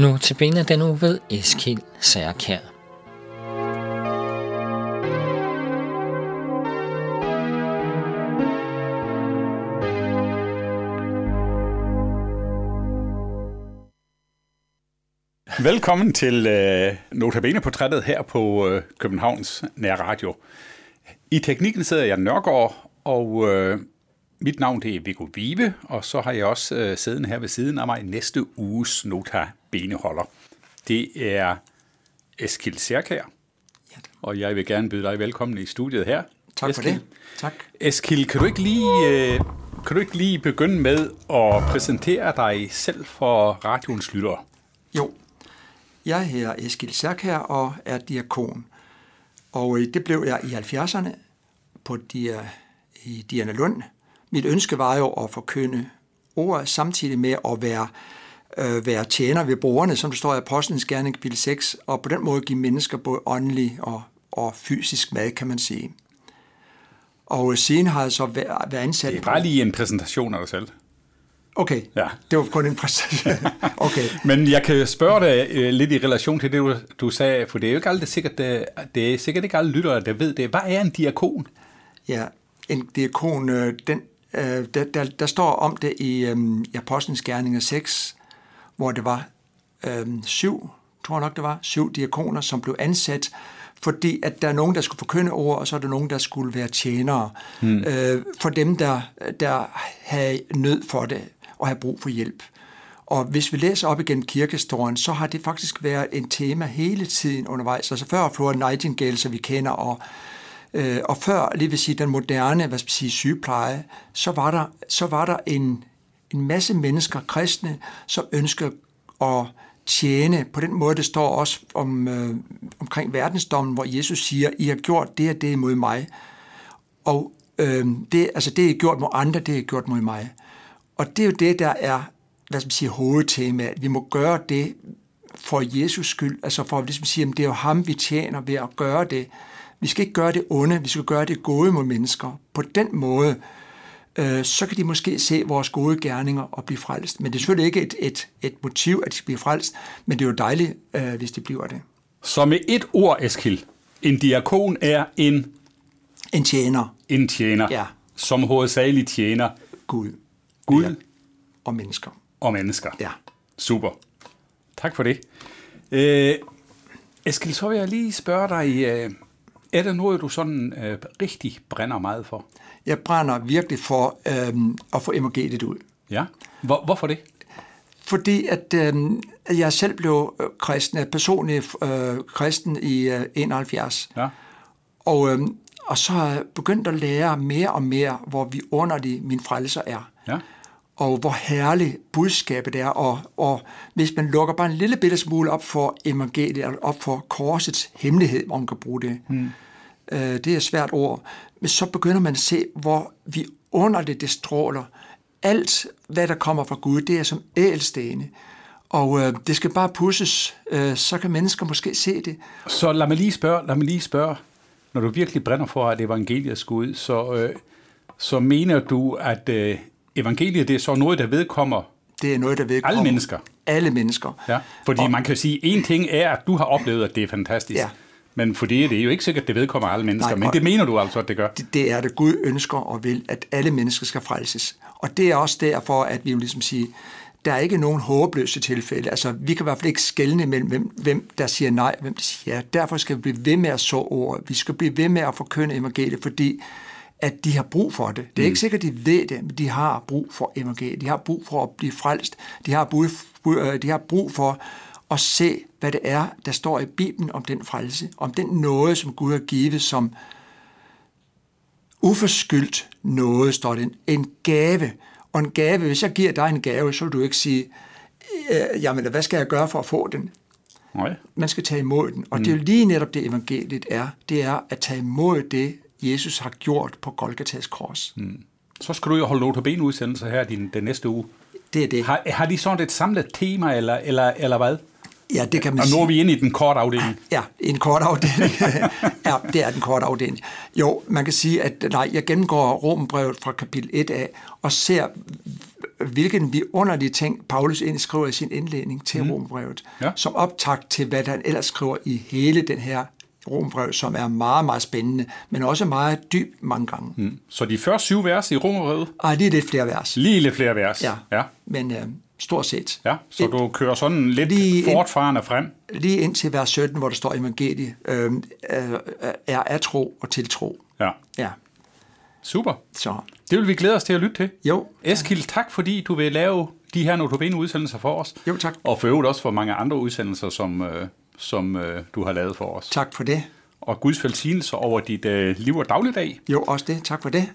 Nu til benet den uge ved Eskild Særkær. Velkommen til øh, Notabene-portrættet her på øh, Københavns Nær Radio. I teknikken sidder jeg Nørgaard, og øh, mit navn det er Viggo Vive, og så har jeg også øh, siddende her ved siden af mig næste uges Nota Notabene-holder. Det er Eskild Særkær, og jeg vil gerne byde dig velkommen i studiet her. Tak for Eskild. det. Tak. Eskild, kan du ikke lige... Øh, kan du ikke lige begynde med at præsentere dig selv for radioens lyttere? Jo, jeg hedder Eskild Særkær og er diakon. Og øh, det blev jeg i 70'erne på Dia, i Diana Lund. Mit ønske var jo at forkynde ordet samtidig med at være, øh, være tjener ved brugerne, som der står i Apostlenes Gerning kapitel 6, og på den måde give mennesker både åndelig og, og fysisk mad, kan man sige. Og øh, siden har jeg så været, været ansat... Det er bare lige en præsentation af dig selv. Okay, Ja. det var kun en præsentation. okay. Men jeg kan spørge dig øh, lidt i relation til det, du, du sagde, for det er jo ikke aldrig sikkert, det, det er sikkert ikke alle lyttere, der ved det. Hvad er en diakon? Ja, en diakon, øh, den, der, der, der står om det i, i Apostlenes Gerninger 6, hvor det var øh, syv, tror jeg nok det var, syv diakoner, som blev ansat, fordi at der er nogen, der skulle forkynde ord, og så er der nogen, der skulle være tjenere hmm. øh, for dem, der, der havde nød for det og havde brug for hjælp. Og hvis vi læser op igen kirkehistorien, så har det faktisk været en tema hele tiden undervejs. Altså før Flora Nightingale, som vi kender, og, øh, og før, lige vil sige, den moderne hvad skal sige, sygepleje, så var der, så var der en, en masse mennesker, kristne, som ønsker at tjene. På den måde, det står også om, øh, omkring verdensdommen, hvor Jesus siger, I har gjort det og det mod mig. Og øh, det, altså det, I har gjort mod andre, det I har gjort mod mig. Og det er jo det, der er hvad skal man sige, hovedtemaet. Vi må gøre det for Jesus skyld, altså for at ligesom sige, at det er jo ham, vi tjener ved at gøre det. Vi skal ikke gøre det onde, vi skal gøre det gode mod mennesker. På den måde, øh, så kan de måske se vores gode gerninger og blive frelst. Men det er selvfølgelig ikke et, et, et motiv, at de skal blive frelst, men det er jo dejligt, øh, hvis de bliver det. Så med et ord, Eskild, en diakon er en, En tjener, en tjener, Ja. som hovedsageligt tjener Gud Gud Ja. og mennesker. og mennesker. Ja. Super. Tak for det. Øh, Eskild, så vil jeg lige spørge dig, øh, er der noget, du sådan øh, rigtig brænder meget for? Jeg brænder virkelig for øh, at få evangeliet ud. Ja. Hvor, hvorfor det? Fordi at øh, jeg selv blev øh, kristen, øh, personligt øh, kristen i øh, 71. Ja. Og, øh, og så har jeg begyndt at lære mere og mere, hvor vi underlig min frelser er. Ja. Og hvor herligt budskabet er. Og, og hvis man lukker bare en lille bitte smule op for evangeliet, eller op for korsets hemmelighed, hvor man kan bruge det. Hmm. Øh, det er et svært ord. Men så begynder man at se, hvor vi underligt det stråler. Alt, hvad der kommer fra Gud, det er som ædelstene. Og øh, det skal bare pusses, øh, så kan mennesker måske se det. Så lad mig lige spørge, lad mig lige spørge, når du virkelig brænder for, at evangeliet skal ud, så, øh, så mener du, at øh, evangeliet det er så noget, der vedkommer Det er noget, der vedkommer. alle mennesker? Alle mennesker. Ja, fordi og, man kan sige, en ting er, at du har oplevet, at det er fantastisk. Ja. Men fordi det er jo ikke sikkert, at det vedkommer alle mennesker. Nej, men det mener du altså, at det gør. Det, det er det, Gud ønsker og vil, at alle mennesker skal frelses. Og det er også derfor, at vi jo ligesom siger, der er ikke nogen håbløse tilfælde. Altså, vi kan i hvert fald ikke skelne mellem, hvem, hvem der siger nej, og hvem der siger ja. Derfor skal vi blive ved med at så ordet. Vi skal blive ved med at forkynde evangeliet, fordi at de har brug for det. Det er ikke sikkert, at de ved det, men de har brug for evangeliet. De har brug for at blive frelst. De har brug, øh, de har brug for at se, hvad det er, der står i Bibelen om den frelse, om den nåde, som Gud har givet som uforskyldt noget, står det. En, en gave. Og en gave, hvis jeg giver dig en gave, så vil du ikke sige, øh, jamen hvad skal jeg gøre for at få den? Nej. Man skal tage imod den. Og mm. det er jo lige netop det, evangeliet er. Det er at tage imod det, Jesus har gjort på Golgatas kors. Mm. Så skal du jo holde notabene udsendelser her din, den næste uge. Det er det. Har, har de sådan et samlet tema, eller, eller, eller hvad? Ja, det kan man Og nu er vi inde i den korte afdeling. Ja, en kort afdeling. ja, det er den korte afdeling. Jo, man kan sige, at nej, jeg gennemgår Rombrevet fra kapitel 1 af, og ser, hvilken vidunderlige ting Paulus egentlig skriver i sin indledning til mm. Rombrevet, Ja. som optakt til, hvad han ellers skriver i hele den her Rombrev, som er meget, meget spændende, men også meget dyb mange gange. Mm. Så de første syv vers i Romerødet, Ej, lige lidt flere vers. lige lidt flere vers. Ja, ja. men øh, stort set. ja. Så Ind- du kører sådan lidt Lige fortfarende frem. Lige ind til vers 17, hvor der står evangeliet, øh, øh, er af tro og tiltro. Ja. Ja, Super. så Det vil vi glæde os til at lytte til. jo, Eskild, tak fordi du vil lave de her notabene udsendelser for os. Jo, tak. Og for øvrigt også for mange andre udsendelser, som, øh, som øh, du har lavet for os. tak for det. Og Guds velsignelse over dit øh, liv og dagligdag. Jo, også det. Tak for det.